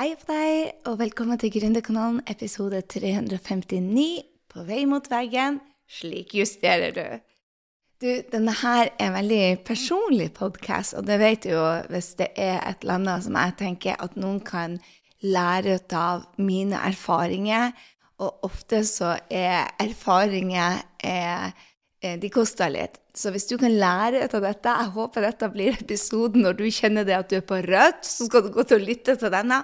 Hei på deg, og velkommen til Gründerkanalen episode 359 På vei mot veggen. Slik justerer du. Du, denne her er en veldig personlig podkast, og det vet du jo hvis det er et eller annet som jeg tenker at noen kan lære ut av mine erfaringer. Og ofte så er erfaringer er, eh, De koster litt. Så hvis du kan lære ut av dette Jeg håper dette blir episoden når du kjenner det at du er på rødt, så skal du gå til å lytte til denne.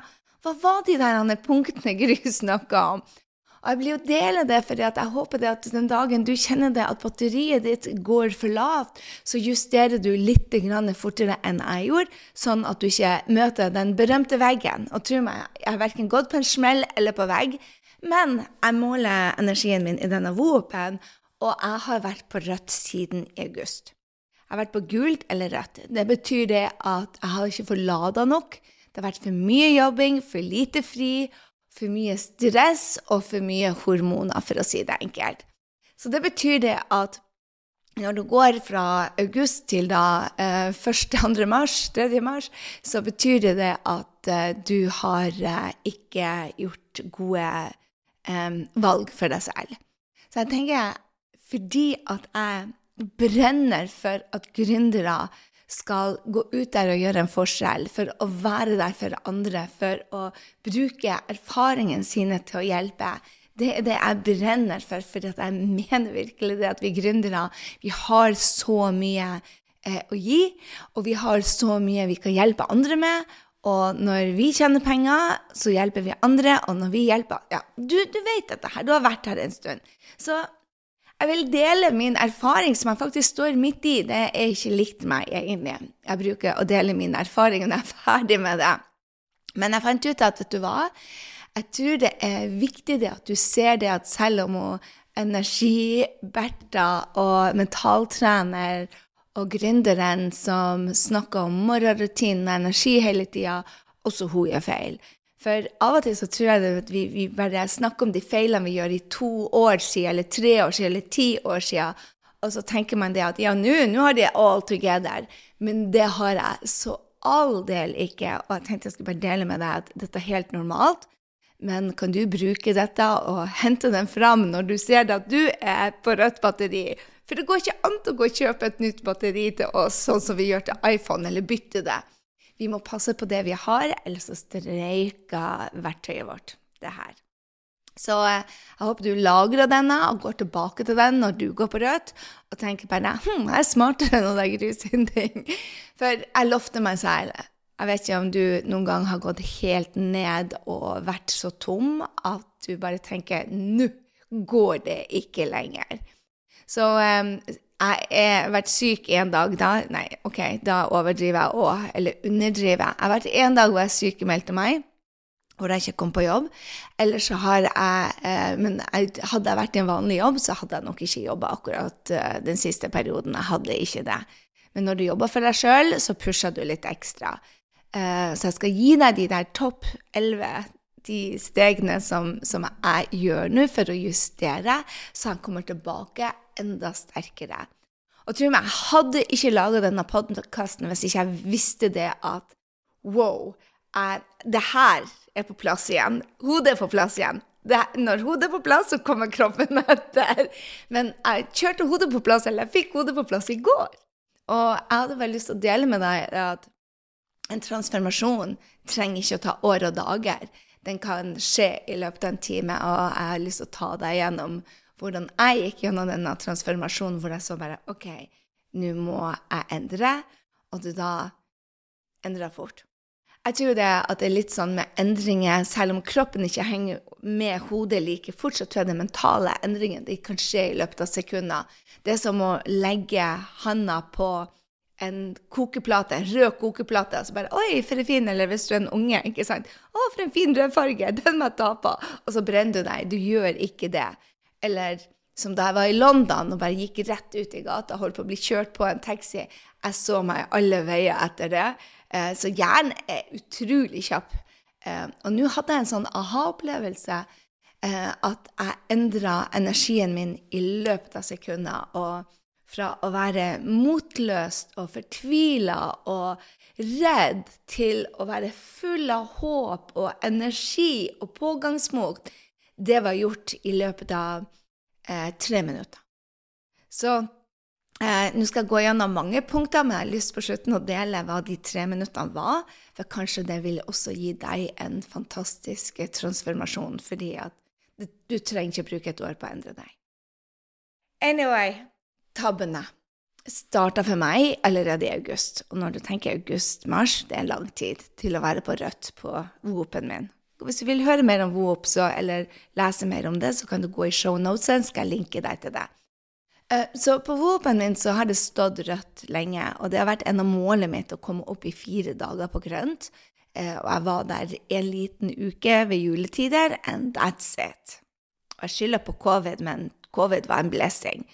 Hva var de der punktene Gry snakka om? Og jeg blir jo dele det, for jeg håper det at den dagen du kjenner det at batteriet ditt går for lavt, så justerer du litt fortere enn jeg gjorde, sånn at du ikke møter den berømte veggen. Og tro meg, jeg har verken gått på en smell eller på vegg, men jeg måler energien min i denne Woopen, og jeg har vært på rødt siden i august. Jeg har vært på gult eller rødt. Det betyr det at jeg har ikke forlada nok. Det har vært for mye jobbing, for lite fri, for mye stress og for mye hormoner, for å si det enkelt. Så det betyr det at når du går fra august til da eh, 1.-2. mars, 3. mars, så betyr det det at eh, du har eh, ikke gjort gode eh, valg for deg selv. Så jeg tenker, fordi at jeg brenner for at gründere skal gå ut der og gjøre en forskjell, for å være der for andre, for å bruke erfaringene sine til å hjelpe. Det er det jeg brenner for, for jeg mener virkelig det at vi gründere vi har så mye eh, å gi, og vi har så mye vi kan hjelpe andre med. Og når vi tjener penger, så hjelper vi andre, og når vi hjelper Ja, du, du vet dette her, du har vært her en stund. Så jeg vil dele min erfaring som jeg faktisk står midt i. Det er ikke likt meg, egentlig. Jeg bruker å dele min erfaring når jeg er ferdig med det. Men jeg fant ut at vet du hva? Jeg tror det er viktig det at du ser det at selv om Energi-Bertha og mentaltrener og gründeren som snakker om morgenrutinen og energi hele tida, også hun gjør feil. For av og til så tror jeg at vi, vi, bare snakker om de feilene vi gjør i to år siden, eller tre år siden, eller ti år siden. Og så tenker man det at ja, nå har de all together. Men det har jeg så all del ikke. Og jeg tenkte jeg skulle bare dele med deg at dette er helt normalt. Men kan du bruke dette og hente den fram når du ser at du er på rødt batteri? For det går ikke an å gå og kjøpe et nytt batteri til oss, sånn som vi gjør til iPhone, eller bytte det. Vi må passe på det vi har, ellers så streiker verktøyet vårt. Det her. Så eh, jeg håper du lagrer denne og går tilbake til den når du går på rødt, og tenker bare hm, jeg er smartere enn å legge ut sin ting. For jeg lovte meg selv. Jeg vet ikke om du noen gang har gått helt ned og vært så tom at du bare tenker nå går det ikke lenger. Så um, jeg har vært syk en dag da Nei, OK, da overdriver jeg òg, eller underdriver. Jeg har vært en dag hvor jeg sykemeldte meg, hvor jeg ikke kom på jobb. Eller så har jeg eh, Men hadde jeg vært i en vanlig jobb, så hadde jeg nok ikke jobba akkurat eh, den siste perioden. Jeg hadde ikke det. Men når du jobber for deg sjøl, så pusher du litt ekstra. Eh, så jeg skal gi deg de der topp elleve de stegene som, som jeg gjør nå for å justere, så han kommer tilbake enda sterkere. Og tro meg, jeg hadde ikke laga denne podkasten hvis ikke jeg visste det at wow, jeg, det her er på plass igjen. Hodet er på plass igjen. Det, når hodet er på plass, så kommer kroppen etter. Men jeg kjørte hodet på plass, eller jeg fikk hodet på plass i går. Og jeg hadde bare lyst til å dele med deg at en transformasjon trenger ikke å ta år og dager. Den kan skje i løpet av en time, og jeg har lyst til å ta deg gjennom hvordan jeg gikk gjennom denne transformasjonen hvor jeg så bare OK, nå må jeg endre, og du da endrer fort. Jeg tror det at det er litt sånn med endringer, selv om kroppen ikke henger med hodet like fort, så tror jeg det mentale endringen de kan skje i løpet av sekunder. Det er som å legge handa på en kokeplate, en rød kokeplate, og så bare Oi, for en fin Eller hvis du er en unge, ikke sant. Å, for en fin rød farge! Den må jeg ta på! Og så brenner du deg. Du gjør ikke det. Eller som da jeg var i London og bare gikk rett ut i gata, holdt på å bli kjørt på en taxi. Jeg så meg alle veier etter det. Eh, så hjernen er utrolig kjapp. Eh, og nå hadde jeg en sånn aha-opplevelse eh, at jeg endra energien min i løpet av sekunder. Og fra å være motløst og fortvila og redd til å være full av håp og energi og pågangsmot, det var gjort i løpet av eh, tre minutter. Så eh, nå skal jeg gå gjennom mange punkter, men jeg har lyst på slutten å dele hva de tre minuttene var. For kanskje det vil også gi deg en fantastisk transformasjon, fordi at du trenger ikke bruke et år på å endre deg. Anyway, tabbene starta for meg allerede i august. Og når du tenker august-mars, det er lang tid til å være på rødt på Whoop-en min. Hvis du vil høre mer om WOOP så, eller lese mer om det, så kan du gå i shownotesen, skal jeg linke deg til det. Eh, så på WOOP-en min så har det stått rødt lenge, og det har vært en av målene mitt å komme opp i fire dager på grønt. Eh, og jeg var der en liten uke ved juletider, and that's it. Jeg skylder på covid, men covid var en blessing.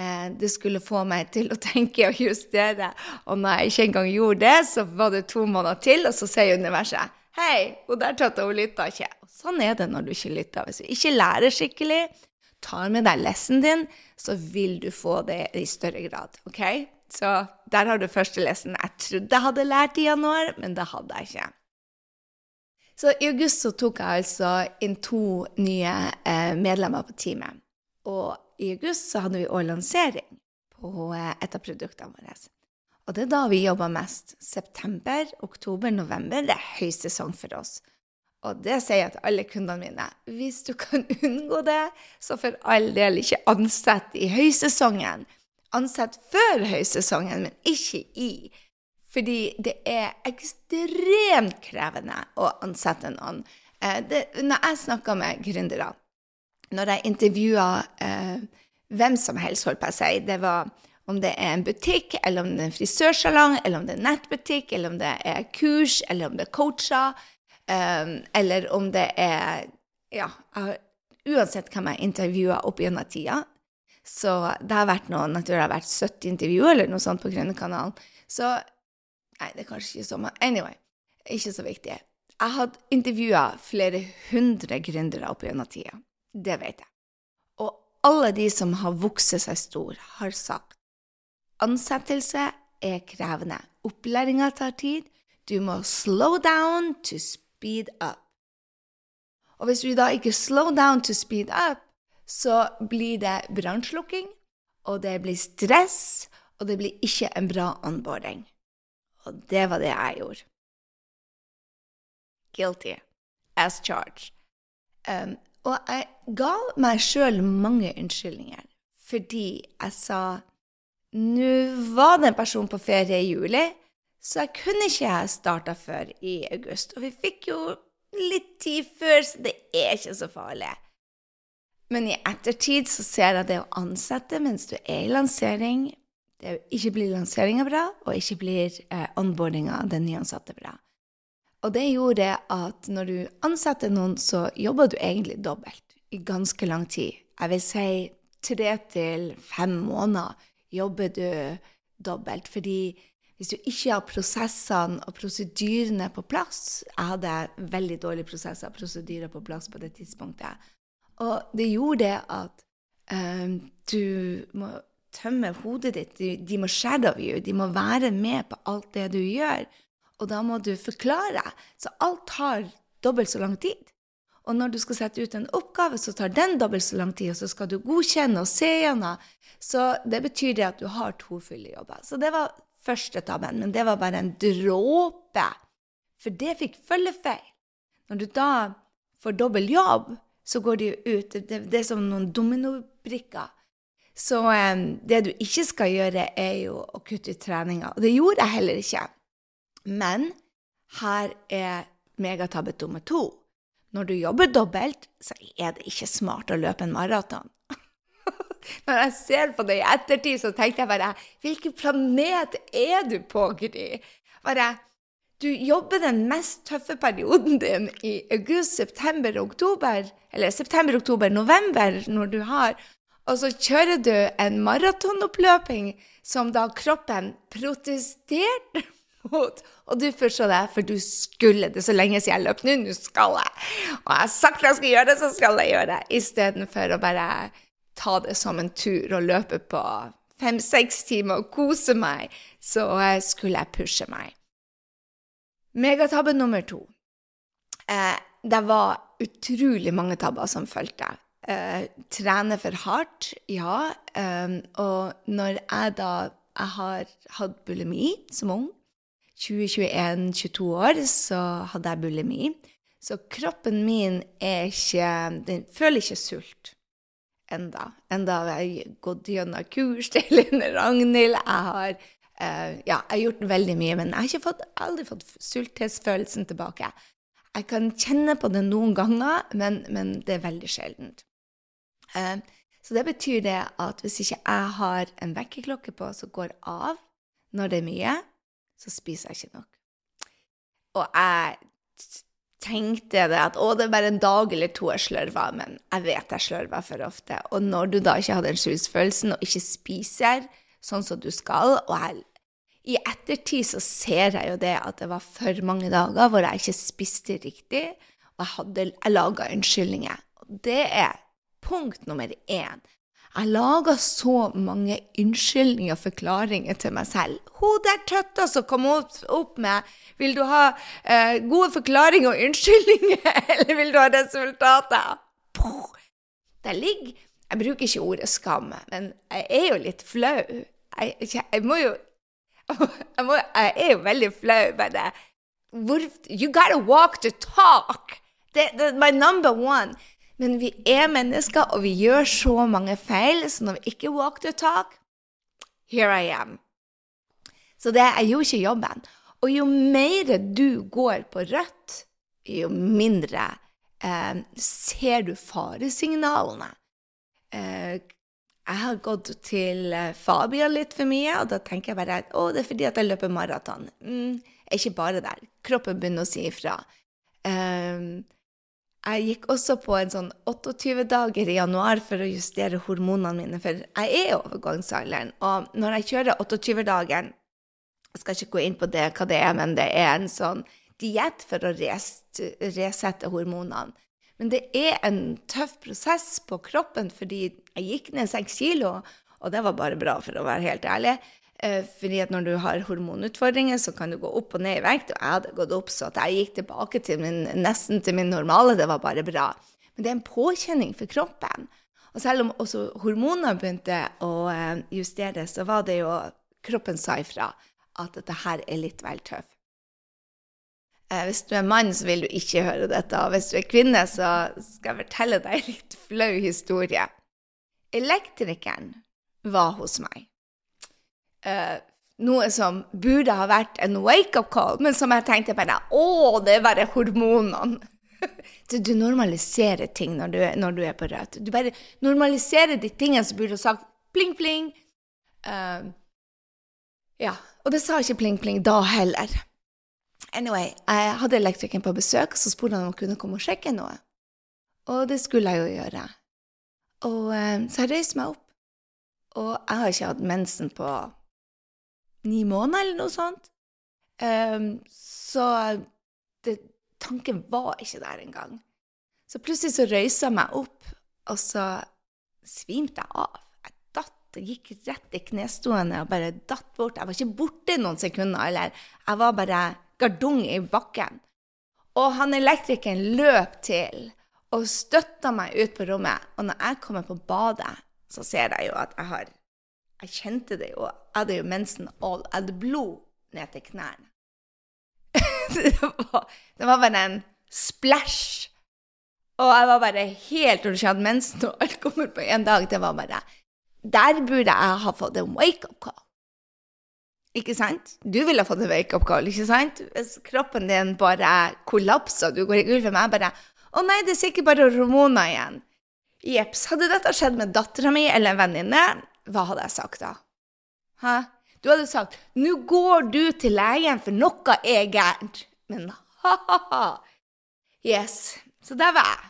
Eh, det skulle få meg til å tenke og justere. Og når jeg ikke engang gjorde det, så var det to måneder til, og så sier universet Hei, hun der tatt hun lytta ikke. Og sånn er det når du ikke lytter. Hvis du ikke lærer skikkelig, tar med deg lessen din, så vil du få det i større grad. ok? Så der har du første lessen. Jeg trodde jeg hadde lært i januar, men det hadde jeg ikke. Så i august så tok jeg altså inn to nye eh, medlemmer på teamet. Og i august så hadde vi òg lansering på eh, et av produktene våre. Og det er da vi jobber mest. September, oktober, november. Det er høysesong for oss. Og det sier jeg til alle kundene mine. Hvis du kan unngå det, så for all del ikke ansett i høysesongen. Ansett før høysesongen, men ikke i. Fordi det er ekstremt krevende å ansette noen. Eh, det, når jeg snakker med gründere, når jeg intervjuer eh, hvem som helst, holdt på å si, det var om det er en butikk, eller om det er en frisørsalong, eller om det er nettbutikk, eller om det er kurs, eller om det er coacher, um, eller om det er Ja, uansett hvem jeg intervjuer opp gjennom tida. Så det har vært noen, jeg det har vært 70 intervjuer eller noe sånt på Grønnekanalen. Så Nei, det er kanskje ikke så mange. Anyway, ikke så viktig. Jeg hadde intervjua flere hundre gründere opp gjennom tida. Det vet jeg. Og alle de som har vokst seg stor, har sagt Ansettelse er krevende. Opplæringa tar tid. Du må slow down to speed up. Og hvis du da ikke slow down to speed up, så blir det brannslukking, og det blir stress, og det blir ikke en bra onboarding. Og det var det jeg gjorde. Guilty as charged. Um, og jeg ga meg sjøl mange unnskyldninger fordi jeg sa nå var det en person på ferie i juli, så jeg kunne ikke starta før i august. Og vi fikk jo litt tid før, så det er ikke så farlig. Men i ettertid så ser jeg det å ansette mens du er i lansering det Ikke blir lanseringa bra, og ikke blir eh, onboardinga av den nyansatte bra. Og det gjorde at når du ansetter noen, så jobber du egentlig dobbelt i ganske lang tid. Jeg vil si tre til fem måneder jobber du dobbelt. Fordi hvis du ikke har prosessene og prosedyrene på plass Jeg hadde veldig dårlige prosesser og prosedyrer på plass på det tidspunktet. Og det gjorde det at um, du må tømme hodet ditt. De, de må shadow you. De må være med på alt det du gjør. Og da må du forklare. Så alt tar dobbelt så lang tid. Og når du skal sette ut en oppgave, så tar den dobbelt så lang tid, og så skal du godkjenne og se gjennom. Så det betyr det at du har to fulle jobber. Så det var første tabben, men det var bare en dråpe. For det fikk følgefeil. Når du da får dobbel jobb, så går det jo ut. Det, det er som noen dominobrikker. Så um, det du ikke skal gjøre, er jo å kutte ut treninga. Og det gjorde jeg heller ikke. Men her er megatabbe nummer to. Når du jobber dobbelt, så er det ikke smart å løpe en maraton. Når jeg ser på det i ettertid, så tenkte jeg bare Hvilken planet er du på, Gry? Bare Du jobber den mest tøffe perioden din i august, september, oktober, eller september, oktober, november, når du har Og så kjører du en maratonoppløping som da kroppen protesterte. Og du forstår det, for du skulle det så lenge siden jeg løp. Nå, nå skal jeg. Og jeg har sagt jeg skal gjøre det, så skal jeg gjøre det. Istedenfor å bare ta det som en tur og løpe på fem-seks timer og kose meg, så skulle jeg pushe meg. Megatabbe nummer to. Eh, det var utrolig mange tabber som fulgte. Eh, trene for hardt, ja. Eh, og når jeg da jeg har hatt bulimi som ung, 20-21-22 år, så hadde jeg bulimi. Så kroppen min er ikke Den føler ikke sult enda. Enda har jeg gått gjennom kurs til Ragnhild. Jeg har, uh, ja, jeg har gjort veldig mye, men jeg har ikke fått, aldri fått sulthetsfølelsen tilbake. Jeg kan kjenne på det noen ganger, men, men det er veldig sjeldent. Uh, så det betyr det at hvis ikke jeg har en vekkerklokke på som går av når det er mye, så spiser jeg ikke nok. Og jeg tenkte det at å, det er bare en dag eller to jeg slørver, men jeg vet jeg slørver for ofte. Og når du da ikke har den sultfølelsen og ikke spiser sånn som du skal, og jeg, i ettertid så ser jeg jo det at det var for mange dager hvor jeg ikke spiste riktig, og jeg, hadde, jeg laga unnskyldninger. Og det er punkt nummer én. Jeg laga så mange unnskyldninger og forklaringer til meg selv. Hun der tøtta som kom opp med 'Vil du ha eh, gode forklaringer og unnskyldninger, eller vil du ha resultater?' Puh. Der ligger Jeg bruker ikke ordet skam, men jeg er jo litt flau. Jeg, jeg må jo jeg, må, jeg, er jo veldig flau med det. You gotta walk the talk! That's my number one. Men vi er mennesker, og vi gjør så mange feil, så når vi ikke walk the talk Here I am. Så det, er jo ikke jobben. Og jo mer du går på rødt, jo mindre eh, ser du faresignalene. Eh, jeg har gått til eh, Fabian litt for mye, og da tenker jeg bare at å, det er fordi at jeg løper maraton. Mm, ikke bare der. Kroppen begynner å si ifra. Um, jeg gikk også på en sånn 28 dager i januar for å justere hormonene mine, for jeg er i overgangsalderen. Og når jeg kjører 28-dagen Jeg skal ikke gå inn på det, hva det er, men det er en sånn diett for å resette hormonene. Men det er en tøff prosess på kroppen, fordi jeg gikk ned seks kilo, og det var bare bra, for å være helt ærlig. Eh, fordi at når du har hormonutfordringer, så kan du gå opp og ned i vekt. Og jeg hadde gått opp så jeg gikk tilbake til min, nesten til min normale. Det var bare bra. Men det er en påkjenning for kroppen. Og selv om også hormonene begynte å eh, justere, så var det jo kroppen sa ifra at dette her er litt vel tøff. Eh, hvis du er mann, så vil du ikke høre dette. Og hvis du er kvinne, så skal jeg fortelle deg en litt flau historie. Elektrikeren var hos meg uh, noe som burde ha vært en wake-up call, men som jeg tenkte bare Å, det er bare hormonene. du, du normaliserer ting når du, når du, er på rødt. Du bare normaliserer de tingene som burde ha sagt pling, pling. Uh, ja. Og det sa ikke pling, pling da heller. Anyway, jeg hadde elektrikeren på besøk, så spurte han om han kunne komme og sjekke noe. Og det skulle jeg jo gjøre. Og uh, så jeg reiste meg opp. Og jeg har ikke hatt mensen på ni måneder, eller noe sånt. Um, så det, tanken var ikke der engang. Så plutselig så røysa jeg meg opp, og så svimte jeg av. Jeg datt og gikk rett i knestående og bare datt bort. Jeg var ikke borte noen sekunder, eller jeg var bare gardung i bakken. Og han elektrikeren løp til og støtta meg ut på rommet. Og når jeg kommer på badet, så ser jeg jo at jeg har jeg kjente det jo. Jeg hadde jo mensen all. Jeg hadde blod ned til knærne. det, var, det var bare en splash. Og jeg var bare helt Når du hadde mensen og alt kommer på én dag, det var bare Der burde jeg ha fått en wake-up call. Ikke sant? Du ville ha fått en wake-up call, ikke sant? Hvis kroppen din bare kollapser, du går i gulvet med bare Å nei, det er sikkert bare hormoner igjen. Jepps. Hadde dette skjedd med dattera mi eller en venninne, hva hadde jeg sagt da? Hæ? Du hadde sagt 'Nå går du til legen, for noe er gærent'. Men ha-ha-ha. Yes. Så der var jeg.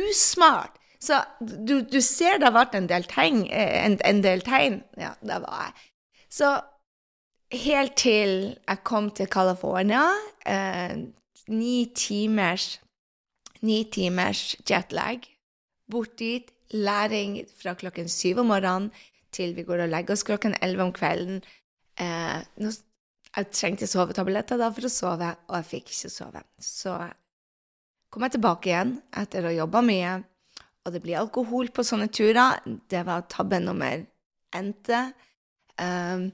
Usmart. Så du, du ser det har vært en del tegn. En, en del tegn. Ja, der var jeg. Så helt til jeg kom til California eh, Ni timers Ni timers jetlag. Bort dit, læring fra klokken syv om morgenen til vi går og legger oss klokken elleve om kvelden. Eh, jeg trengte sovetabletter da for å sove, og jeg fikk ikke sove. Så kom jeg tilbake igjen etter å ha jobba mye, og det blir alkohol på sånne turer. Det var tabbe nummer n-te. Um,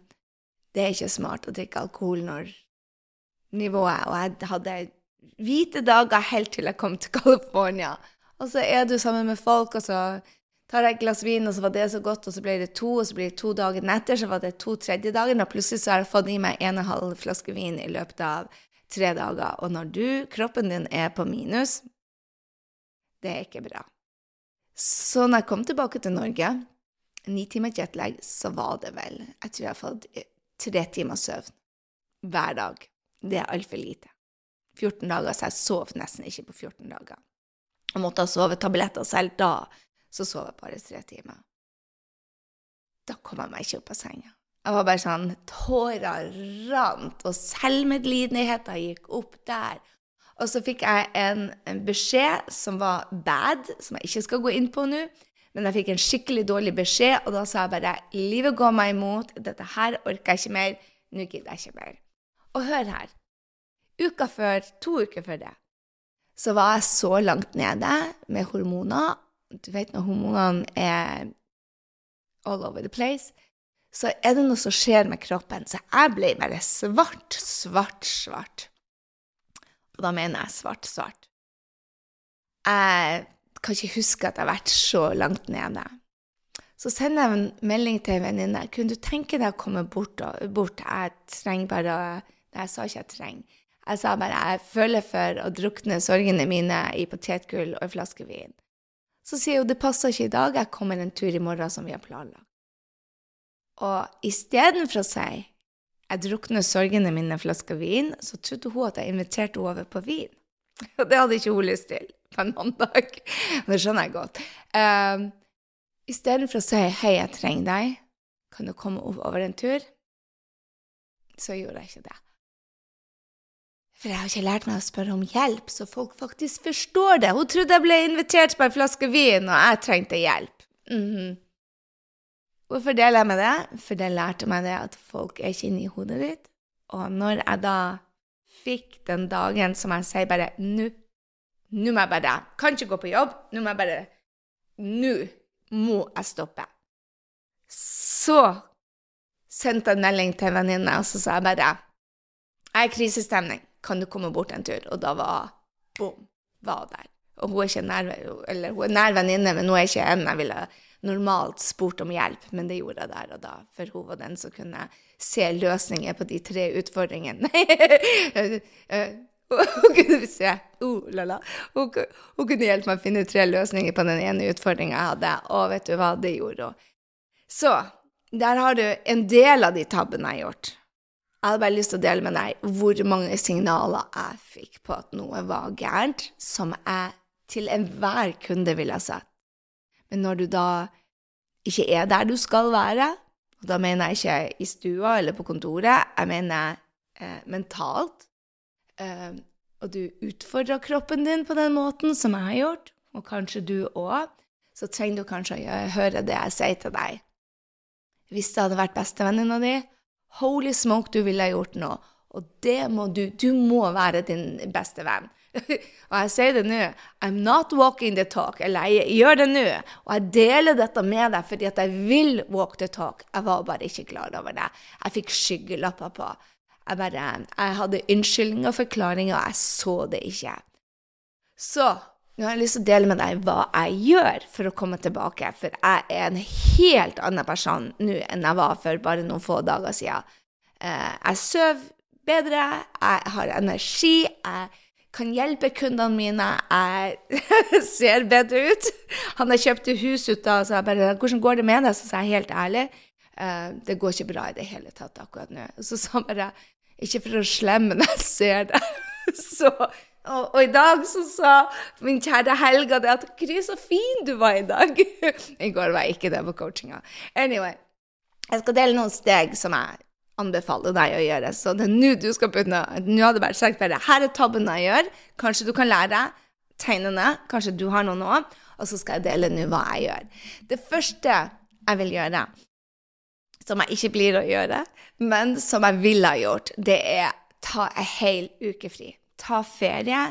det er ikke smart å drikke alkohol når nivået Og jeg hadde hvite dager helt til jeg kom til California. Og så er du sammen med folk, og så tar jeg et glass vin, og så var det så godt, og så ble det to, og så blir det to dager etter, så var det to tredje dager, og plutselig så har jeg fått i meg en og en halv flaske vin i løpet av tre dager. Og når du, kroppen din, er på minus, det er ikke bra. Så når jeg kom tilbake til Norge, ni timer jetlag, så var det vel Jeg tror jeg har fått tre timer søvn hver dag. Det er altfor lite. 14 dager, så jeg sov nesten ikke på 14 dager. Og måtte ha sovetabletter selv da, så sov jeg bare tre timer. Da kom jeg meg ikke opp av senga. Jeg var bare sånn Tårer rant, og selvmedlidenheten gikk opp der. Og så fikk jeg en, en, beskjed som var bad, som jeg ikke skal gå inn på nå. Men jeg fikk en skikkelig dårlig beskjed, og da sa jeg bare 'Livet går meg imot. Dette her orker jeg ikke mer. Nå gidder jeg ikke mer.' Og hør her. Uka før, to uker før det, så var jeg så langt nede med hormoner. Du vet når hormonene er all over the place, så er det noe som skjer med kroppen. Så jeg ble bare svart, svart, svart. Og da mener jeg svart, svart. Jeg kan ikke huske at jeg har vært så langt nede. Så sender jeg en melding til en venninne. Kunne du tenke deg å komme bort? Bort? Jeg trenger bare jeg sa ikke jeg trenger. Jeg sa bare jeg føler for å drukne sorgene mine i potetgull og en flaske vin. Så sier hun det passer ikke i dag, jeg kommer en tur i morgen som vi har planlagt. Og istedenfor å si jeg drukner sorgene mine en flaske vin, så trodde hun at jeg inviterte henne over på vin. Og det hadde ikke hun lyst til på en mandag. Det skjønner jeg godt. Um, Istedenfor å si 'hei, jeg trenger deg', kan du komme over en tur? Så gjorde jeg ikke det. For jeg har ikke lært meg å spørre om hjelp, så folk faktisk forstår det. Hun trodde jeg ble invitert på en flaske vin, og jeg trengte hjelp. Mm -hmm. Hvorfor deler jeg med det? For det lærte meg det at folk er ikke inni hodet ditt. Og når jeg da fikk den dagen som jeg sier bare Nå nå må jeg bare Kan ikke gå på jobb. Nå må jeg bare Nå må jeg stoppe. Så sendte jeg en melding til en venninne, og så sa jeg bare Jeg er i krisestemning kan du komme bort en tur? Og da var bom, var der. Og hun er ikke nær, eller hun er nær venninne, men hun er ikke en jeg ville normalt spurt om hjelp, men det gjorde jeg der og da, for hun var den som kunne se løsninger på de tre utfordringene. hun kunne se uh, la, hun, hun, kunne hjelpe meg å finne tre løsninger på den ene utfordringa jeg hadde, og vet du hva, det gjorde hun. Så der har du en del av de tabbene jeg har gjort. Jeg hadde bare lyst til å dele med deg hvor mange signaler jeg fikk på at noe var gærent, som jeg til enhver kunde ville ha sett. Men når du da ikke er der du skal være, og da mener jeg ikke i stua eller på kontoret, jeg mener eh, mentalt, eh, og du utfordrer kroppen din på den måten som jeg har gjort, og kanskje du òg, så trenger du kanskje å høre det jeg sier til deg. Hvis det hadde vært bestevenninna di, Holy smoke, du ville gjort noe. Og det må du. Du må være din beste venn. og jeg sier det nå. I'm not walking the talk. Eller jeg gjør det nå. Og jeg deler dette med deg fordi at jeg vil walk the talk. Jeg var bare ikke klar over det. Jeg fikk skyggelapper på. Jeg bare Jeg hadde unnskyldninger og forklaringer, og jeg så det ikke. Så nå har jeg lyst til å dele med deg hva jeg gjør for å komme tilbake, for jeg er en helt annen person nå enn jeg var for bare noen få dager siden. Eh, jeg sover bedre, jeg har energi, jeg kan hjelpe kundene mine, jeg ser bedre ut. Han har kjøpt hus ut av, jeg bare 'Hvordan går det med deg?' Så sa jeg helt ærlig. Eh, det går ikke bra i det hele tatt akkurat nå. Så sa han bare Ikke for å slemme, men jeg ser det. Så og, og, i dag så sa min kjære Helga det at 'Gry, så fin du var i dag'. I går var jeg ikke det på coachinga. Anyway, jeg skal dele noen steg som jeg anbefaler deg å gjøre. Så det er nå du skal begynne. Nå hadde jeg bare sagt bare 'Her er tabben jeg gjør'. Kanskje du kan lære tegnene. Kanskje du har noen òg. Og så skal jeg dele nå hva jeg gjør. Det første jeg vil gjøre, som jeg ikke blir å gjøre, men som jeg ville ha gjort, det er ta en hel uke fri. Ta ferie.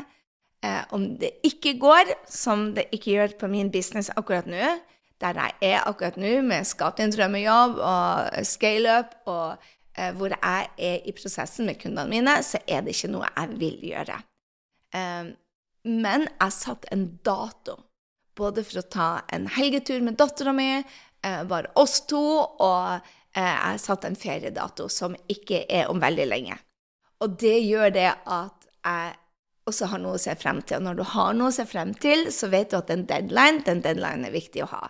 Eh, om det ikke går, som det ikke gjør på min business akkurat nå, der jeg er akkurat nå med Skap din drømmejobb og scale-up, og eh, hvor jeg er i prosessen med kundene mine, så er det ikke noe jeg vil gjøre. Eh, men jeg satte en dato, både for å ta en helgetur med dattera mi, eh, bare oss to, og eh, jeg satte en feriedato som ikke er om veldig lenge. Og det gjør det at jeg også har noe å se frem til. Og når du har noe å se frem til, så vet du at en deadline, den deadline er viktig å ha.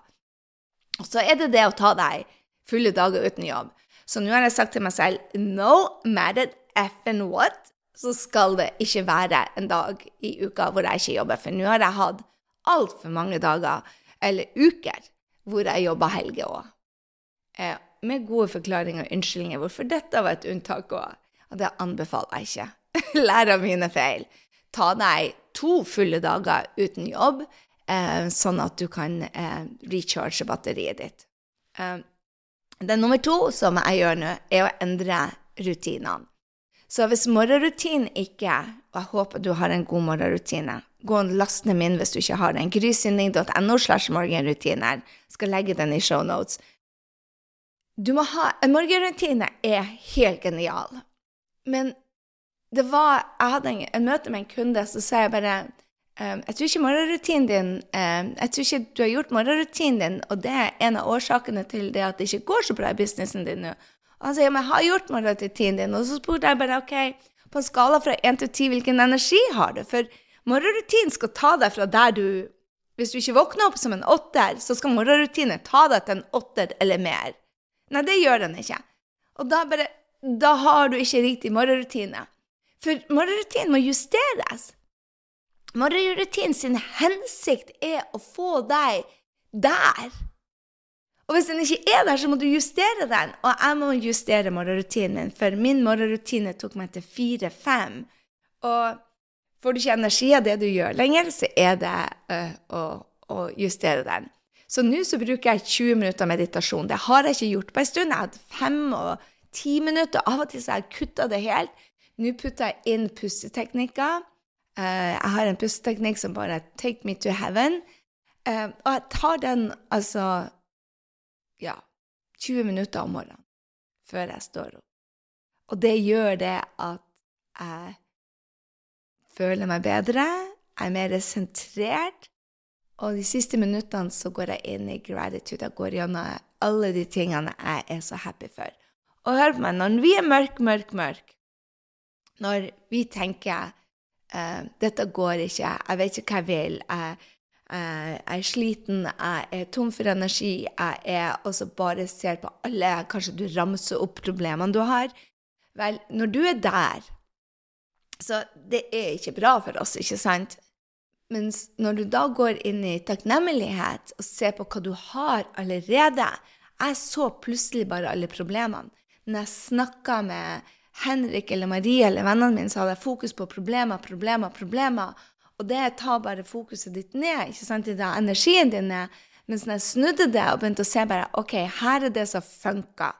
Og så er det det å ta deg fulle dager uten jobb. Så nå har jeg sagt til meg selv no matter effing what, så skal det ikke være en dag i uka hvor jeg ikke jobber. For nå har jeg hatt altfor mange dager, eller uker, hvor jeg jobber helger òg. Eh, med gode forklaringer og unnskyldninger hvorfor dette var et unntak òg. Og det anbefaler jeg ikke. Lær av mine feil. Ta deg to fulle dager uten jobb, eh, sånn at du kan eh, recharge batteriet ditt. Eh, det nummer to som jeg gjør nå, er å endre rutinene. Så hvis morgenrutinen ikke Og jeg håper du har en god morgenrutine. Gå og last ned min hvis du ikke har den. Grysynding.no slash morgenrutiner. Skal legge den i shownotes. Du må ha En morgenrutine er helt genial. Men det var Jeg hadde en, en møte med en kunde, så sa jeg bare um, Jeg tror ikke morgenrutinen din um, Jeg tror ikke du har gjort morgenrutinen din, og det er en av årsakene til det at det ikke går så bra i businessen din nå. Og han sier men jeg har gjort morgenrutinen din, og så spurte jeg bare OK, på en skala fra 1 til 10, hvilken energi har du? For morgenrutinen skal ta deg fra der du Hvis du ikke våkner opp som en åtter, så skal morgenrutinen ta deg til en åtter eller mer. Nei, det gjør den ikke. Og da bare da har du ikke riktig morgenrutine. For morgenrutinen må justeres. Morgenrutinen sin hensikt er å få deg der. Og hvis den ikke er der, så må du justere den. Og jeg må justere morgenrutinen min, for min morgenrutine tok meg til fire-fem. Og får du ikke energi av det du gjør lenger, så er det uh, å, å, justere den. Så nå så bruker jeg 20 minutter meditasjon. Det har jeg ikke gjort på en stund. Jeg har hatt fem og ti minutter. Av og til så har jeg kutta det helt. Nå putter jeg inn pusteteknikker. Uh, jeg har en pusteteknikk som bare 'take me to heaven'. Uh, og jeg tar den altså ja 20 minutter om morgenen før jeg står opp. Og det gjør det at jeg føler meg bedre, jeg er mer sentrert. Og de siste minuttene så går jeg inn i gratitude. Jeg går gjennom alle de tingene jeg er så happy for. Og hør på meg, når vi er mørk, mørk, mørk, når vi tenker eh, 'Dette går ikke. Jeg vet ikke hva jeg vil. Jeg, jeg, jeg er sliten. Jeg er tom for energi. Jeg er også bare ser på alle Kanskje du ramser opp problemene du har. Vel, når du er der Så det er ikke bra for oss, ikke sant? Mens når du da går inn i takknemlighet og ser på hva du har allerede Jeg så plutselig bare alle problemene når jeg snakka med Henrik eller Marie eller vennene mine, så hadde jeg fokus på problemer, problemer, problemer. Og det tar bare fokuset ditt ned, ikke sant, det energien din ned. Mens jeg snudde det og begynte å se bare OK, her er det som funka.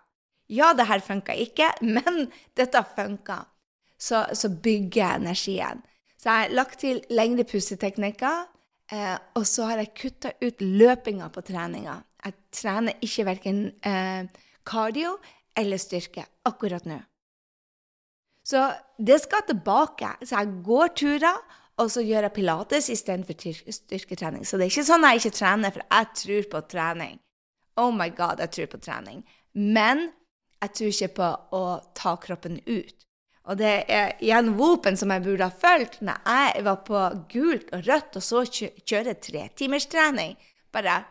Ja, det her funka ikke, men dette funka. Så, så bygger energien. Så jeg har lagt til lengre pusteteknikker, eh, og så har jeg kutta ut løpinga på treninga. Jeg trener ikke verken eh, cardio eller styrke akkurat nå. Så det skal tilbake. Så jeg går turer, og så gjør jeg pilates istedenfor styrketrening. Så det er ikke sånn at jeg ikke trener, for jeg tror på trening. Oh my god, jeg tror på trening. Men jeg tror ikke på å ta kroppen ut. Og det er igjen våpen som jeg burde ha fulgt når jeg var på gult og rødt, og så kjøre tretimerstrening. Bare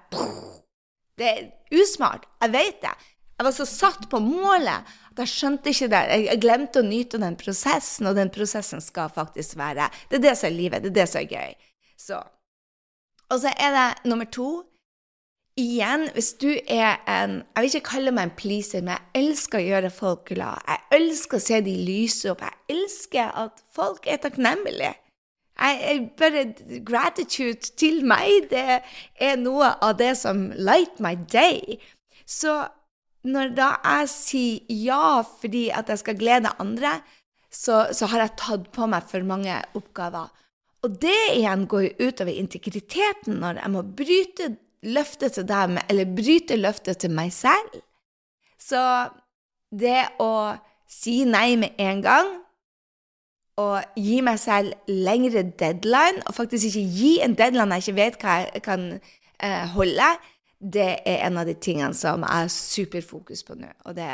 Det er usmart. Jeg vet det. Jeg var så satt på målet jeg skjønte ikke det. Jeg glemte å nyte den prosessen, og den prosessen skal faktisk være Det er det som er livet. Det er det som er gøy. Så. Og så er det nummer to. Igjen, hvis du er en Jeg vil ikke kalle meg en pleaser, men jeg elsker å gjøre folk glad. Jeg elsker å se de lyse opp. Jeg elsker at folk er takknemlige. Jeg, jeg bare Gratitude til meg, det er noe av det som light my day. Så når da jeg sier ja fordi at jeg skal glede andre, så, så har jeg tatt på meg for mange oppgaver. Og det igjen går jo utover integriteten når jeg må bryte løftet til dem, eller bryte løftet til meg selv. Så det å si nei med en gang, og gi meg selv lengre deadline, og faktisk ikke gi en deadline jeg ikke vet hva jeg kan eh, holde, det er en av de tingene som jeg har superfokus på nå, og det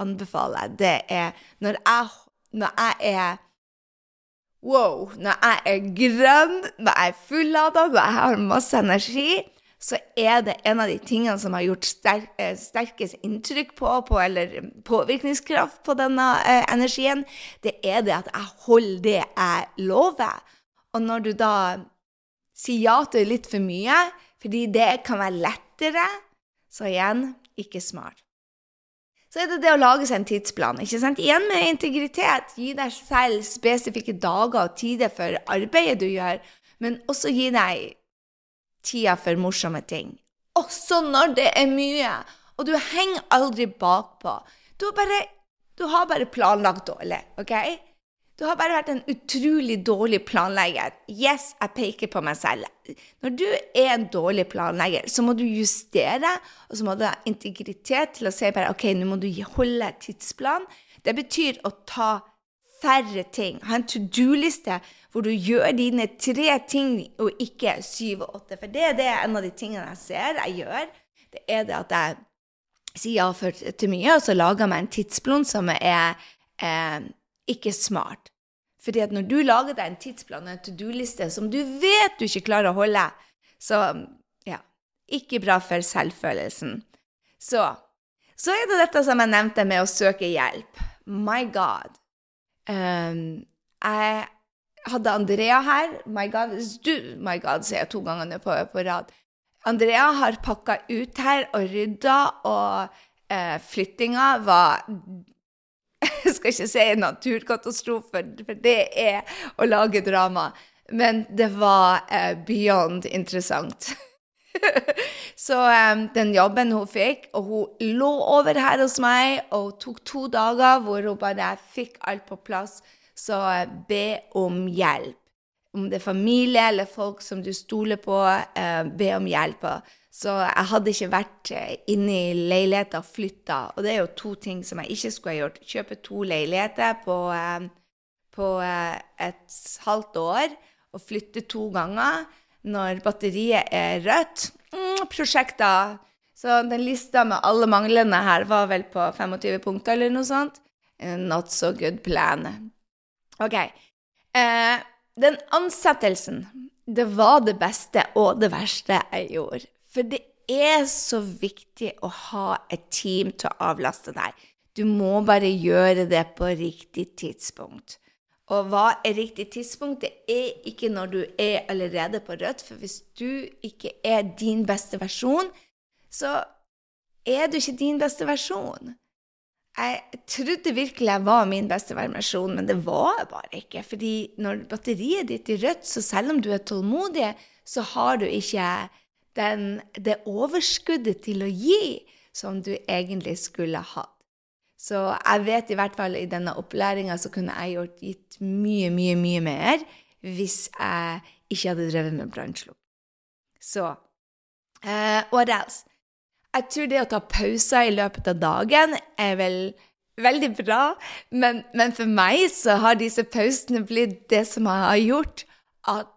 anbefaler jeg. Det er når jeg, når jeg er Wow! Når jeg er grønn, når jeg er fullada, når jeg har masse energi, så er det en av de tingene som har gjort sterk, eh, sterkest inntrykk på, på, eller påvirkningskraft på denne eh, energien, det er det at jeg holder det jeg lover. Og når du da sier ja til litt for mye, fordi det kan være lettere, så igjen ikke smart. Så er det det å lage seg en tidsplan. ikke sant? Igjen med integritet. Gi deg selv spesifikke dager og tider for arbeidet du gjør, men også gi deg tida for morsomme ting. Også når det er mye. Og du henger aldri bakpå. Du, du har bare planlagt dårlig, OK? Du har bare vært en utrolig dårlig planlegger. Yes, jeg peker på meg selv. Når du er en dårlig planlegger, så må du justere, og så må du ha integritet til å si bare OK, nå må du holde tidsplan. Det betyr å ta færre ting. Ha en to do-liste hvor du gjør dine tre ting og ikke syv og åtte. For det er en av de tingene jeg ser jeg gjør. Det er det at jeg sier ja for, til mye, og så lager jeg meg en tidsplan som er eh, ikke smart. Fordi at når du lager deg en tidsplan, en to do-liste, som du vet du ikke klarer å holde, så ja, ikke bra for selvfølelsen. Så, så er det dette som jeg nevnte med å søke hjelp. My God. Um, jeg hadde Andrea her. My God, du, my God sier jeg to ganger på, på, rad. Andrea har pakka ut her og rydda, og uh, flyttinga var jeg skal ikke si en naturkatastrofe, for det er å lage drama. Men det var uh, beyond interessant. så um, den jobben hun fikk, og hun lå over her hos meg og tok to dager hvor hun bare fikk alt på plass. Så uh, be om hjelp. Om det er familie eller folk som du stoler på, be om hjelp. Så jeg hadde ikke vært eh, inne i leiligheten og flytta. Og det er jo to ting som jeg ikke skulle ha gjort. Kjøpe to leiligheter på, eh, på eh, et halvt år og flytte to ganger når batteriet er rødt. Mm, prosjekter. Så den lista med alle manglene her var vel på 25 punkter eller noe sånt. Not so good plan. OK. Eh, den ansettelsen, det var det beste og det verste jeg gjorde. For det er så viktig å ha et team til å avlaste deg. Du må bare gjøre det på riktig tidspunkt. Og hva er riktig tidspunkt? Det er ikke når du er allerede på rødt, for hvis du ikke er din beste versjon, så er du ikke din beste versjon. Jeg trodde virkelig jeg var min beste versjon, men det var jeg bare ikke. Fordi når batteriet ditt er rødt, så selv om du er tålmodig, så har du ikke den, det overskuddet til å gi som du egentlig skulle hatt. Så jeg vet i hvert fall i denne opplæringa så kunne jeg gjort gitt mye, mye, mye mer hvis jeg ikke hadde drevet med brannslukk. Så uh, What else? Jeg tror det å ta pauser i løpet av dagen er vel veldig bra, men, men for meg så har disse pausene blitt det som har gjort at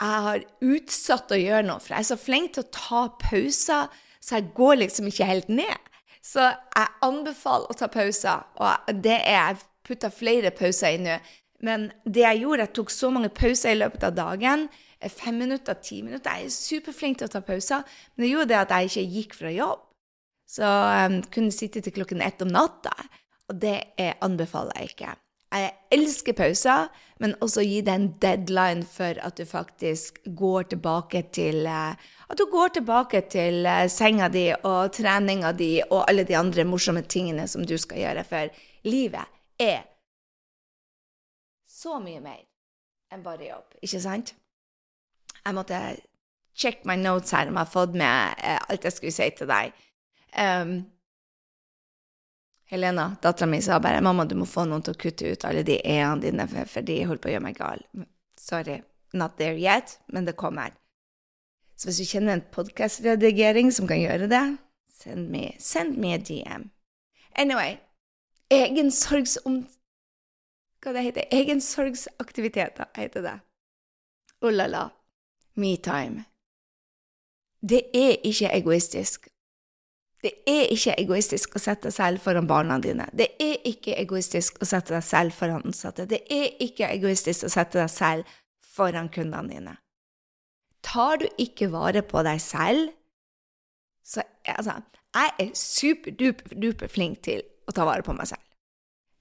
jeg har utsatt å gjøre noe, for jeg er så flink til å ta pauser, så jeg går liksom ikke helt ned. Så jeg anbefaler å ta pauser, og det er jeg putta flere pauser i nå. Men det jeg gjorde, jeg tok så mange pauser i løpet av dagen. Fem minutter, ti minutter. Jeg er superflink til å ta pauser, men det gjorde det at jeg ikke gikk fra jobb. Så jeg um, kunne sitte til klokken ett om natta, og det anbefaler jeg ikke. Jeg elsker pauser, men også gi deg en deadline for at du faktisk går tilbake til eh, At du går tilbake til eh, senga di og treninga di og alle de andre morsomme tingene som du skal gjøre, for livet er så mye mer enn bare jobb, ikke sant? Jeg måtte check my notes her om jeg har fått med eh, alt jeg skulle si til deg. Um, Helena, dattera mi, sa bare 'Mamma, du må få noen til å kutte ut alle de e-ene dine, for, de holder på å gjøre meg gal'. Sorry, not there yet, men det kommer. Så hvis du kjenner en podkastredigering som kan gjøre det, send me, send me a DM. Anyway, egensorgsom... Hva det heter Egensorgsaktiviteter, heter det. Oh la la. Me-time. Det er ikke egoistisk. Det er ikke egoistisk å sette deg selv foran barna dine. Det er ikke egoistisk å sette deg selv foran ansatte. Det er ikke egoistisk å sette deg selv foran kundene dine. Tar du ikke vare på deg selv, så altså, jeg er superduper flink til å ta vare på meg selv.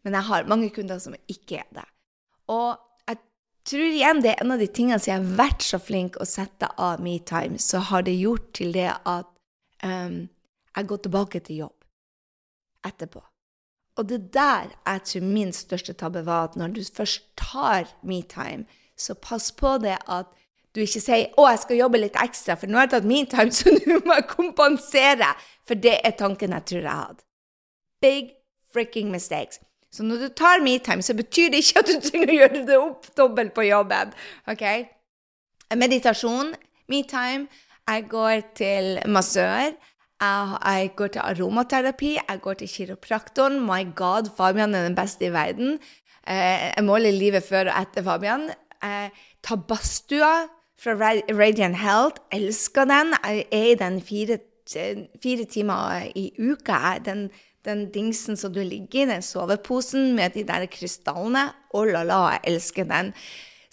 Men jeg har mange kunder som ikke er det. Og jeg tror igjen det er en av de tingene som jeg har vært så flink å sette av me-time, så har det gjort til det at um, jeg går tilbake til jobb etterpå. Og det der jeg tror min største tabbe var at når du først tar me-time, så pass på det at du ikke sier 'Å, jeg skal jobbe litt ekstra, for nå har jeg tatt metime, time, så nå må jeg kompensere'. For det er tanken jeg tror jeg hadde. Big fricking mistakes. Så når du tar me-time, så betyr det ikke at du trenger å gjøre det opp dobbelt på jobben. ok? Meditasjon, me-time. Jeg går til massør. Jeg, jeg, går til aromaterapi. Jeg går til kiropraktoren. My God, Fabian er den beste i verden. Eh, jeg måler livet før og etter Fabian. Jeg tar badstua fra Radiant Health. Elsker den. Jeg er i den fire, fire timer i uka. Den, den dingsen som du ligger i, den soveposen med de der krystallene. Oh la la, jeg elsker den.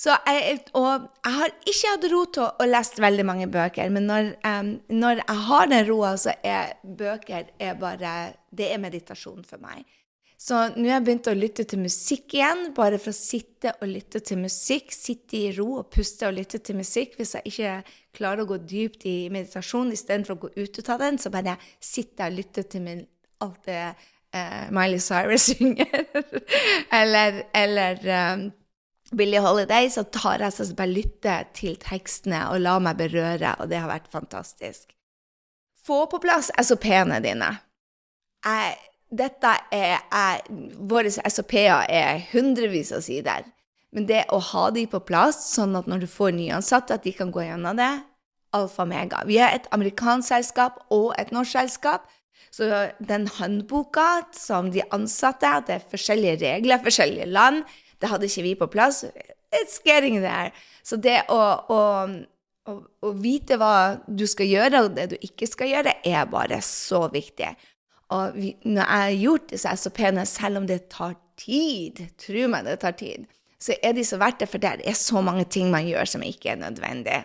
Jeg, og jeg har ikke hatt ro til å, å lese veldig mange bøker, men når, um, når jeg har den roa, så er bøker er bare Det er meditasjon for meg. Så nå har jeg begynt å lytte til musikk igjen, bare for å sitte og lytte til musikk. Sitte i ro og puste og lytte til musikk. Hvis jeg ikke klarer å gå dypt i meditasjon istedenfor å gå ut og ta den, så bare sitter jeg og lytter til min, alt det uh, Miley Cyrus synger. eller eller um, Billie Holiday, så tar jeg så bare lytter til tekstene og lar meg berøre, og det har vært fantastisk. Få på plass SOP-ene dine. Jeg dette er, jeg, Våre SOP-er er hundrevis av sider. Men det å ha de på plass, sånn at når du får nyansatte, at de kan gå gjennom det, alfa mega. Vi er et amerikansk selskap og et norsk selskap. Så den håndboka som de ansatte Det er forskjellige regler, forskjellige land. Det hadde ikke vi på plass. It's getting there. Så det å, å, å, å vite hva du skal gjøre, og det du ikke skal gjøre, er bare så viktig. Og vi, når jeg har gjort disse SOP-ene, selv om det tar tid, tro meg det tar tid, så er de så verdt det, for det er så mange ting man gjør som ikke er nødvendig.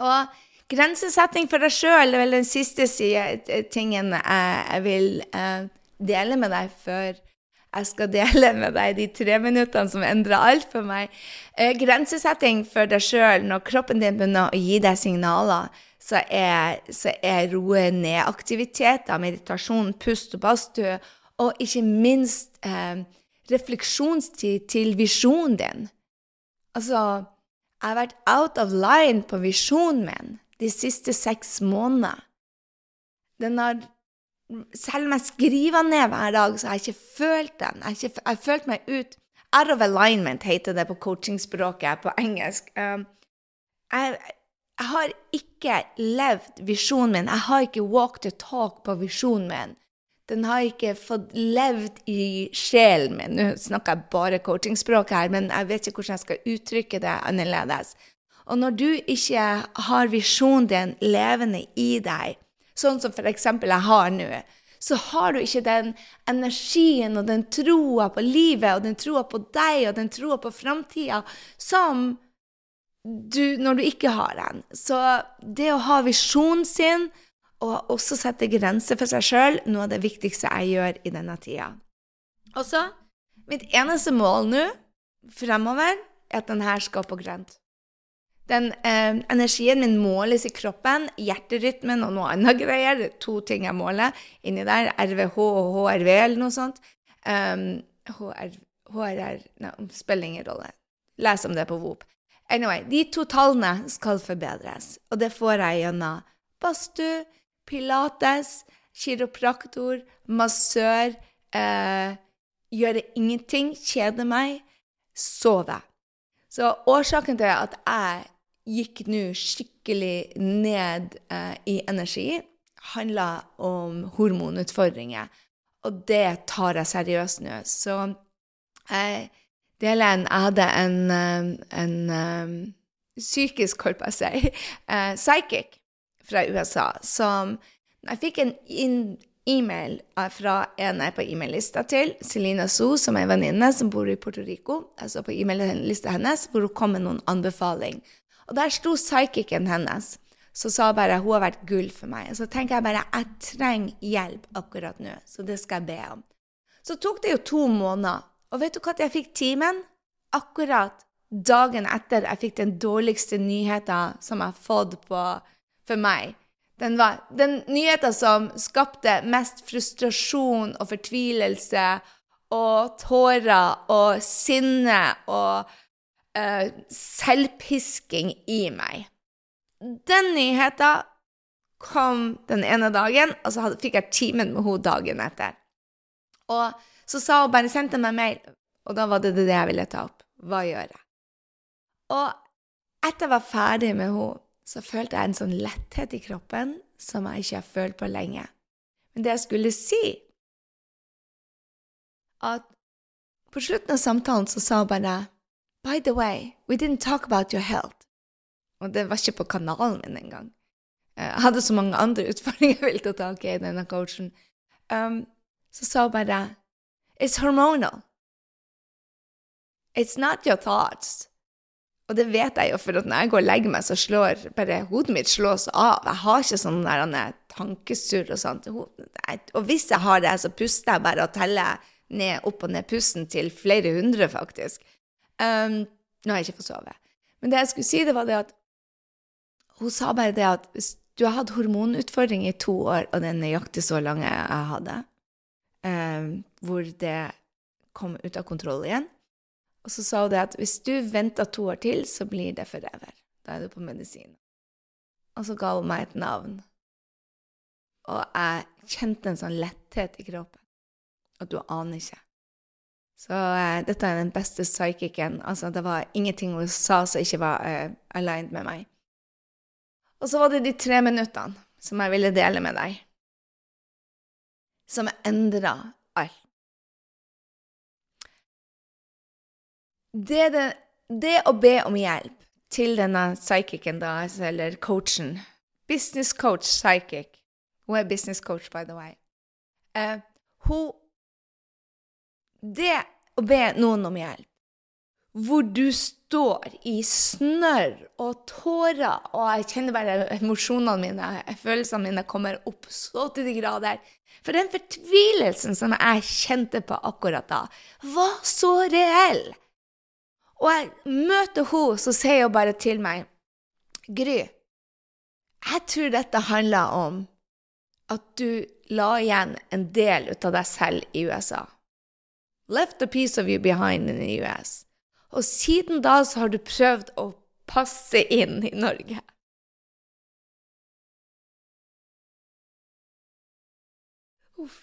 Og grensesetting for deg sjøl er vel den siste tingen jeg, vil uh, dele med deg før jeg skal dele med deg de tre minuttene som endrer alt for meg. Uh, grensesetting for deg sjøl når kroppen din begynner å gi deg signaler så er, så er roe ned-aktiviteter, meditasjon, pust og badstue, og ikke minst eh, refleksjonstid til visjonen din. Altså, jeg har vært out of line på visjonen min de siste seks månedene. Den har Selv om jeg skriver ned hver dag, så har jeg ikke følt den. Jeg har, ikke, følt meg ut Out of alignment heter det på coachingspråket på engelsk. Um, jeg, jeg har ikke levd visjonen min. Jeg har ikke walk the talk på visjonen min. Den har ikke fått levd i sjelen min. Nå snakker jeg bare coachingspråk her, men jeg vet ikke hvordan jeg skal uttrykke det annerledes. Og når du ikke har visjonen din levende i deg, sånn som f.eks. jeg har nå, så har du ikke den energien og den troa på livet og den troa på deg og den troa på framtida som du, når du ikke har den. Så det å ha visjonen sin, og også sette grenser for seg sjøl, noe av det viktigste jeg gjør i denne tida. Og så mitt eneste mål nå fremover er at denne skal på grønt. Den eh, energien min måles i kroppen, hjerterytmen og noe annet greier. Er to ting jeg måler inni der. RVH og HRV eller noe sånt. Um, HR, HRR Nei, spiller ingen rolle. Les om det på Vop. Anyway, de to tallene skal forbedres, og det får jeg gjennom badstue, pilates, kiropraktor, massør, eh, gjøre ingenting, kjede meg, sove. Så årsaken til at jeg gikk nå skikkelig ned eh, i energi, handla om hormonutfordringer. Og det tar jeg seriøst nå. Så eh, deler en Jeg hadde en, eh, en, en eh, psykisk, holdt på å si, uh, psychic fra USA som Jeg fikk en e-mail fra en jeg er på e-mail-lista til, Selina So, som er en venninne som bor i Puerto Rico. Altså på e-mail-lista hennes, hvor hun kom med noen anbefaling. Og der sto psychicen hennes. Så sa bare hun har vært gull for meg. Og så tenker jeg bare jeg trenger hjelp akkurat nå, så det skal jeg be om. Så tok det jo to måneder. Og vet du hva jeg fikk timen? Akkurat dagen etter jeg fikk den dårligste nyheten som jeg har fått på, for meg. Den, den nyheten som skapte mest frustrasjon og fortvilelse og tårer og sinne og uh, selvpisking i meg. Den nyheten kom den ene dagen, og så fikk jeg timen med henne dagen etter. Og så sa hun bare sendte meg mail, og da var det det jeg ville ta opp. Hva gjør jeg? Og etter jeg var ferdig med henne, så følte jeg en sånn letthet i kroppen som jeg ikke har følt på lenge. Men det jeg skulle si, at på slutten av samtalen så sa hun bare By the way, we didn't talk about your health. Og det var ikke på kanalen min engang. Jeg hadde så mange andre utfordringer jeg ville ta tak i denne coachen. Um, så sa hun bare It's hormonal. It's not your thoughts. Og det vet jeg jo, for at når jeg går og legger meg, så slår bare hodet mitt slås av. Jeg har ikke sånn der tankesurr og sånt. Og hvis jeg har det, så puster jeg bare og teller ned, opp og ned pusten til flere hundre, faktisk. Um, nå har jeg ikke fått sove. Men det jeg skulle si, det var det at hun sa bare det at hvis du har hatt hormonutfordring i to år, og det er nøyaktig så lange jeg hadde, um, hvor det kom ut av kontroll igjen, og så sa hun det at hvis du venter to år til, så blir det forever. Da er du på medisin. Og så ga hun meg et navn. Og jeg kjente en sånn letthet i kroppen. Og du aner ikke. Så uh, dette er den beste psychicen. Altså, det var ingenting hun sa som ikke var uh, aligned med meg. Og så var det de tre minuttene som jeg ville dele med deg, som endra alt. det, det, det, å be om hjelp til denne psychicen, da, eller coachen Business coach psychic. Hun er business coach, by the way. Uh, hun Det å be noen om hjelp, hvor du står i snørr og tårer, og jeg kjenner bare emosjonene mine, følelsene mine kommer opp så til de grader For den fortvilelsen som jeg kjente på akkurat da, var så reell. Og jeg møter henne, så sier hun bare til meg Gry, jeg tror dette handler om at du la igjen en del ut av deg selv i USA. Left a piece of you behind in the US. Og siden da så har du prøvd å passe inn i Norge. Uff.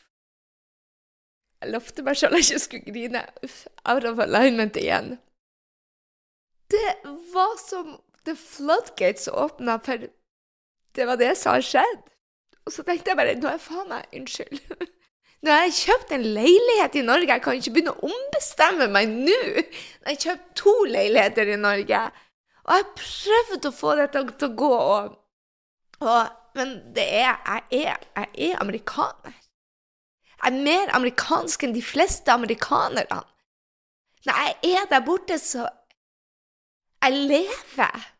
Jeg lovte meg sjøl jeg ikke skulle grine. Uff, out of alignment igjen. Det var som The Floodgates åpna, for det var det som har skjedd. Og så tenkte jeg bare Nå er faen meg Unnskyld. Nå har jeg kjøpt en leilighet i Norge, jeg kan ikke begynne å ombestemme meg nå. Jeg har kjøpt to leiligheter i Norge. Og jeg har prøvd å få dette til å gå, og, og, Men det er jeg, er jeg er amerikaner. Jeg er mer amerikansk enn de fleste amerikanerne. Når jeg er der borte, så jeg lever!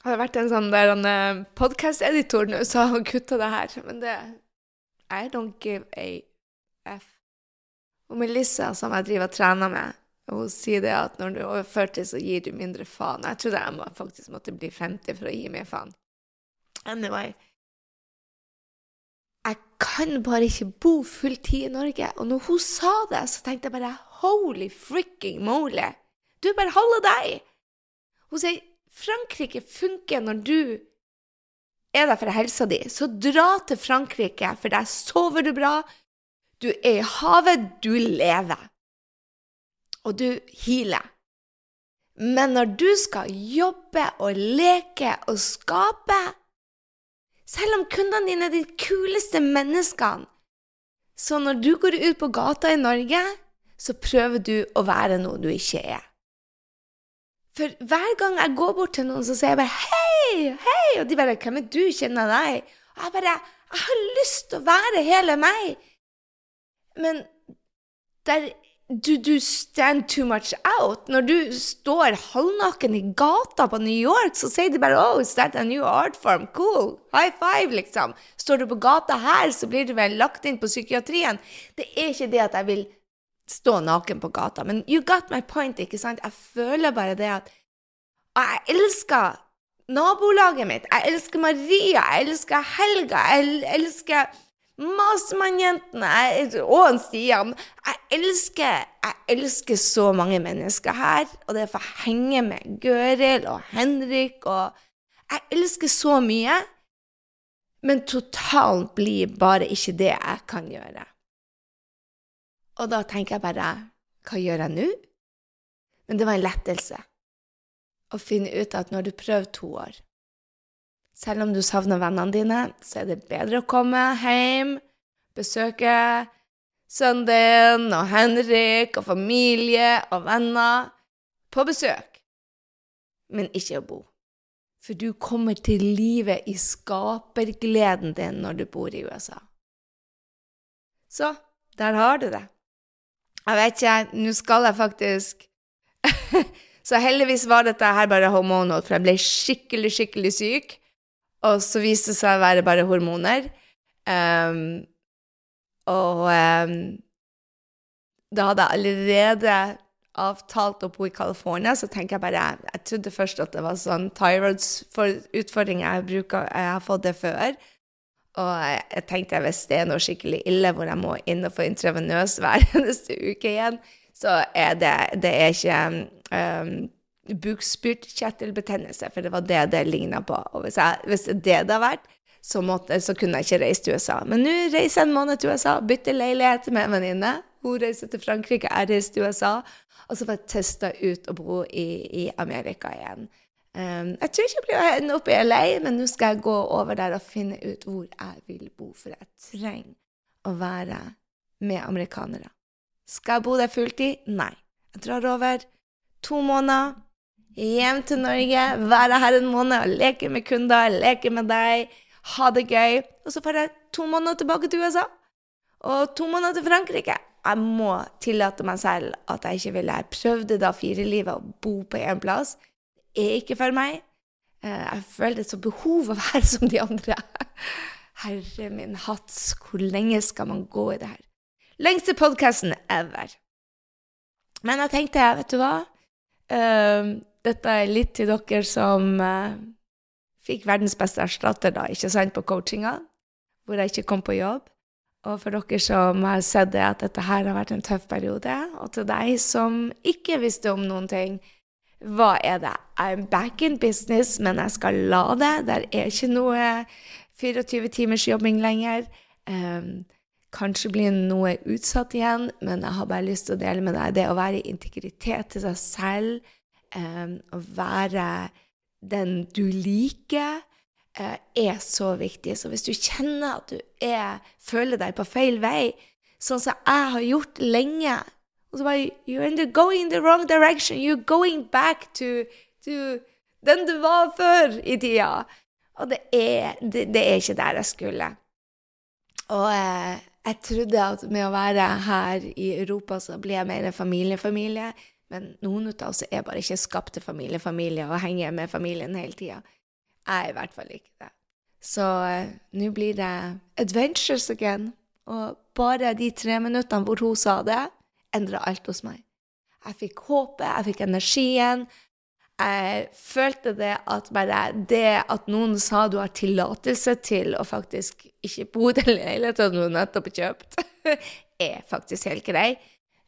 Hadde vært en sånn der uh, podkast-editor nå, så hadde han kutta det her. Men det I don't give a f. Og Melissa, som jeg driver og trener med, hun sier det at når du er over 40, så gir du mindre faen. Jeg trodde jeg må, faktisk måtte bli 50 for å gi mer faen. Anyway jeg kan bare ikke bo full tid i Norge. Og når hun sa det, så tenkte jeg bare holy fricking moly! Du er bare halve deg! Hun sier Frankrike funker når du er der for helsa di. Så dra til Frankrike, for der sover du bra. Du er i havet, du lever. Og du healer. Men når du skal jobbe og leke og skape Selv om kundene dine er de kuleste menneskene, så når du går ut på gata i Norge, så prøver du å være noe du ikke er. For hver gang jeg går bort til noen, så sier jeg bare 'hei, hei', og de bare 'hvem er du, kjenner deg?' Og jeg bare 'jeg har lyst til å være hele meg'. Men der, du, du stand too much out. Når du står halvnaken i gata på New York, så sier de bare 'oh, is that a new art form? Cool. High five', liksom. Står du på gata her, så blir du vel lagt inn på psykiatrien. Det er ikke det at jeg vil stå naken på gata. Men you got my point, ikke sant? Jeg føler bare det at Og jeg elsker nabolaget mitt. Jeg elsker Maria. Jeg elsker Helga. Jeg elsker Masemannjentene og Stian. Jeg elsker, jeg elsker så mange mennesker her. Og det får henge med Gøril og Henrik og Jeg elsker så mye. Men totalen blir bare ikke det jeg kan gjøre. Og da tenker jeg bare Hva gjør jeg nå? Men det var en lettelse å finne ut at når du prøver to år Selv om du savner vennene dine, så er det bedre å komme hjem, besøke sønnen din og Henrik og familie og venner på besøk, men ikke å bo. For du kommer til livet i skapergleden din når du bor i USA. Så der har du det. Jeg vet ikke, nå skal jeg faktisk Så heldigvis var dette her bare hormoner, for jeg ble skikkelig, skikkelig syk. Og så viste det seg å være bare hormoner. Um, og um, da hadde jeg allerede avtalt å bo i California, så tenker jeg bare Jeg trodde først at det var sånn tyroids-utfordringer. Jeg, jeg har fått det før. Og jeg tenkte hvis det er noe skikkelig ille hvor jeg må inn og få intravenøs hver eneste uke igjen, så er det, det er ikke um, bukspyttkjertelbetennelse, for det var det det ligna på. Og hvis, jeg, hvis det det har vært, så, måtte, så, kunne jeg ikke reise til USA. Men nå reiser jeg en måned til USA, bytter leilighet med en venninne. Hun reiser til Frankrike, jeg reiser til USA. Og så får jeg testa ut å bo i, i Amerika igjen. Um, jeg tror ikke jeg blir henne opp i LA, men nå skal jeg gå over der og finne ut hvor jeg vil bo, for jeg trenger å være med amerikanere. Skal jeg bo der fulltid? Nei. Jeg drar over to måneder, hjem til Norge, være her en måned, og leke med kunder, leke med deg, ha det gøy. Og så får jeg to måneder tilbake til USA, og to måneder til Frankrike. Jeg må tillate meg selv at jeg ikke ville. Jeg prøvde da firelivet å bo på én plass er ikke for meg. Eh, jeg føler et sånt behov å være som de andre. Herre min hats, hvor lenge skal man gå i det her? Lengste podkasten ever. Men jeg tenkte, vet du hva uh, Dette er litt til dere som uh, fikk verdens beste erstatter, da, ikke sant, på coachinga, hvor jeg ikke kom på jobb. Og for dere som har sett det, at dette her har vært en tøff periode. Og til deg som ikke visste om noen ting, hva er det? I'm back in business, men jeg skal la det. Det er ikke noe 24 timers jobbing lenger. Um, kanskje blir noe utsatt igjen, men jeg har bare lyst til å dele med deg det å være i integritet til seg selv, um, å være den du liker, uh, er så viktig. Så hvis du kjenner at du er, føler deg på feil vei, sånn som jeg har gjort lenge og så bare You're in the, going in the wrong direction. You're going back to, to den du var før i tida. Og det er, det, det er ikke der jeg skulle. Og eh, jeg trodde at med å være her i Europa, så blir jeg mer familiefamilie. Men noen av oss er bare ikke skapt til familiefamilie og henger med familien hele tida. Jeg er i hvert fall ikke det. Så eh, nå blir det adventures again. Og bare de tre minuttene hvor hun sa det, endra alt hos meg. Jeg fikk håpet, jeg fikk energien. Jeg følte det at bare det at noen sa du har tillatelse til å faktisk ikke bo i den leiligheten du nettopp har kjøpt, er faktisk helt grei.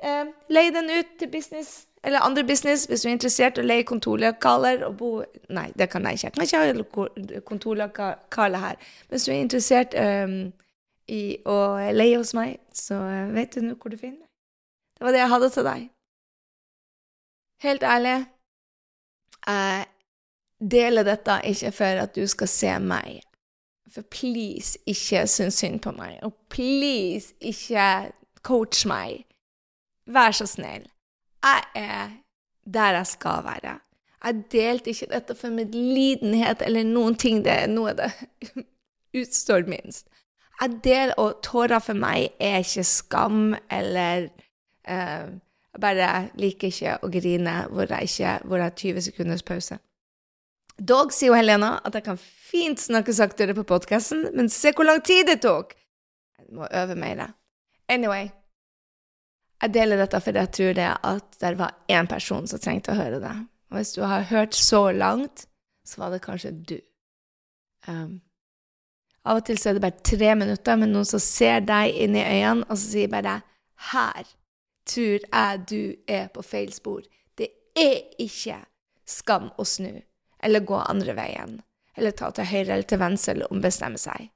Eh, Leie den ut til business eller andre business, hvis du er interessert i å leie kontorlokaler og bo Nei, det kan jeg ikke. Jeg kan ikke ha kontorlokale her. Hvis du er interessert um, i å leie hos meg, så vet du nå hvor du finner meg. Det var det jeg hadde til deg. Helt ærlig, jeg deler dette ikke for at du skal se meg. For please, ikke syns synd på meg. Og please, ikke coach meg. Vær så snill. Jeg er der jeg skal være. Jeg delte ikke dette for medlidenhet eller noen ting. Det er noe det utstår minst. Jeg deler, og tårer for meg er ikke skam eller uh, Jeg bare liker ikke å grine hvor jeg, ikke, hvor jeg har 20 sekunders pause. Dog sier jo Helena at jeg kan fint snakke saktere på podkasten, men se hvor lang tid det tok! Jeg må øve mer. Anyway. Jeg deler dette fordi jeg tror det at det var én person som trengte å høre det. Og hvis du har hørt så langt, så var det kanskje du. Um, av og til så er det bare tre minutter med noen som ser deg inn i øynene, og så sier bare 'Her tror jeg du er på feil spor'. Det er ikke skam å snu, eller gå andre veien, eller ta til høyre eller til venstre eller ombestemme seg.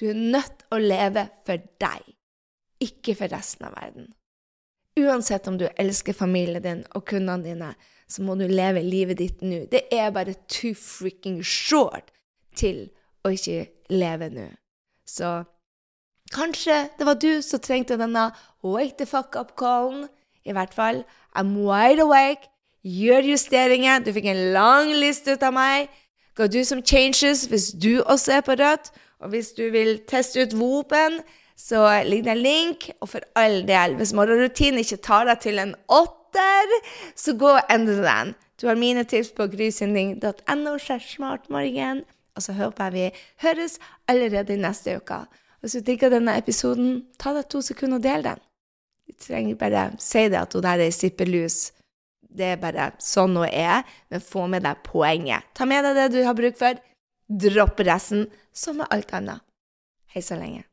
Du er nødt til å leve for deg, ikke for resten av verden. Uansett om du elsker familien din og kundene dine, så må du leve livet ditt nå. Det er bare too freaking short til å ikke leve nå. Så kanskje det var du som trengte denne wake the fuck up-callen. I hvert fall, I'm wide awake. Gjør justeringer. Du fikk en lang liste ut av meg. Ga du som changes hvis du også er på rødt. Og hvis du vil teste ut våpen, så ligger det en link. Og for all del, hvis morgenrutinen ikke tar deg til en åtter, så gå og endre den. Du har mine tips på grysynding.no smartmorgen. Og så håper jeg vi høres allerede i neste uke. Hvis du digger denne episoden, ta deg to sekunder og del den. Trenger bare si det at hun der er sippelus. Det er bare sånn hun er, men få med deg poenget. Ta med deg det du har bruk for. Dropp resten, som med alt annet. Hei så lenge.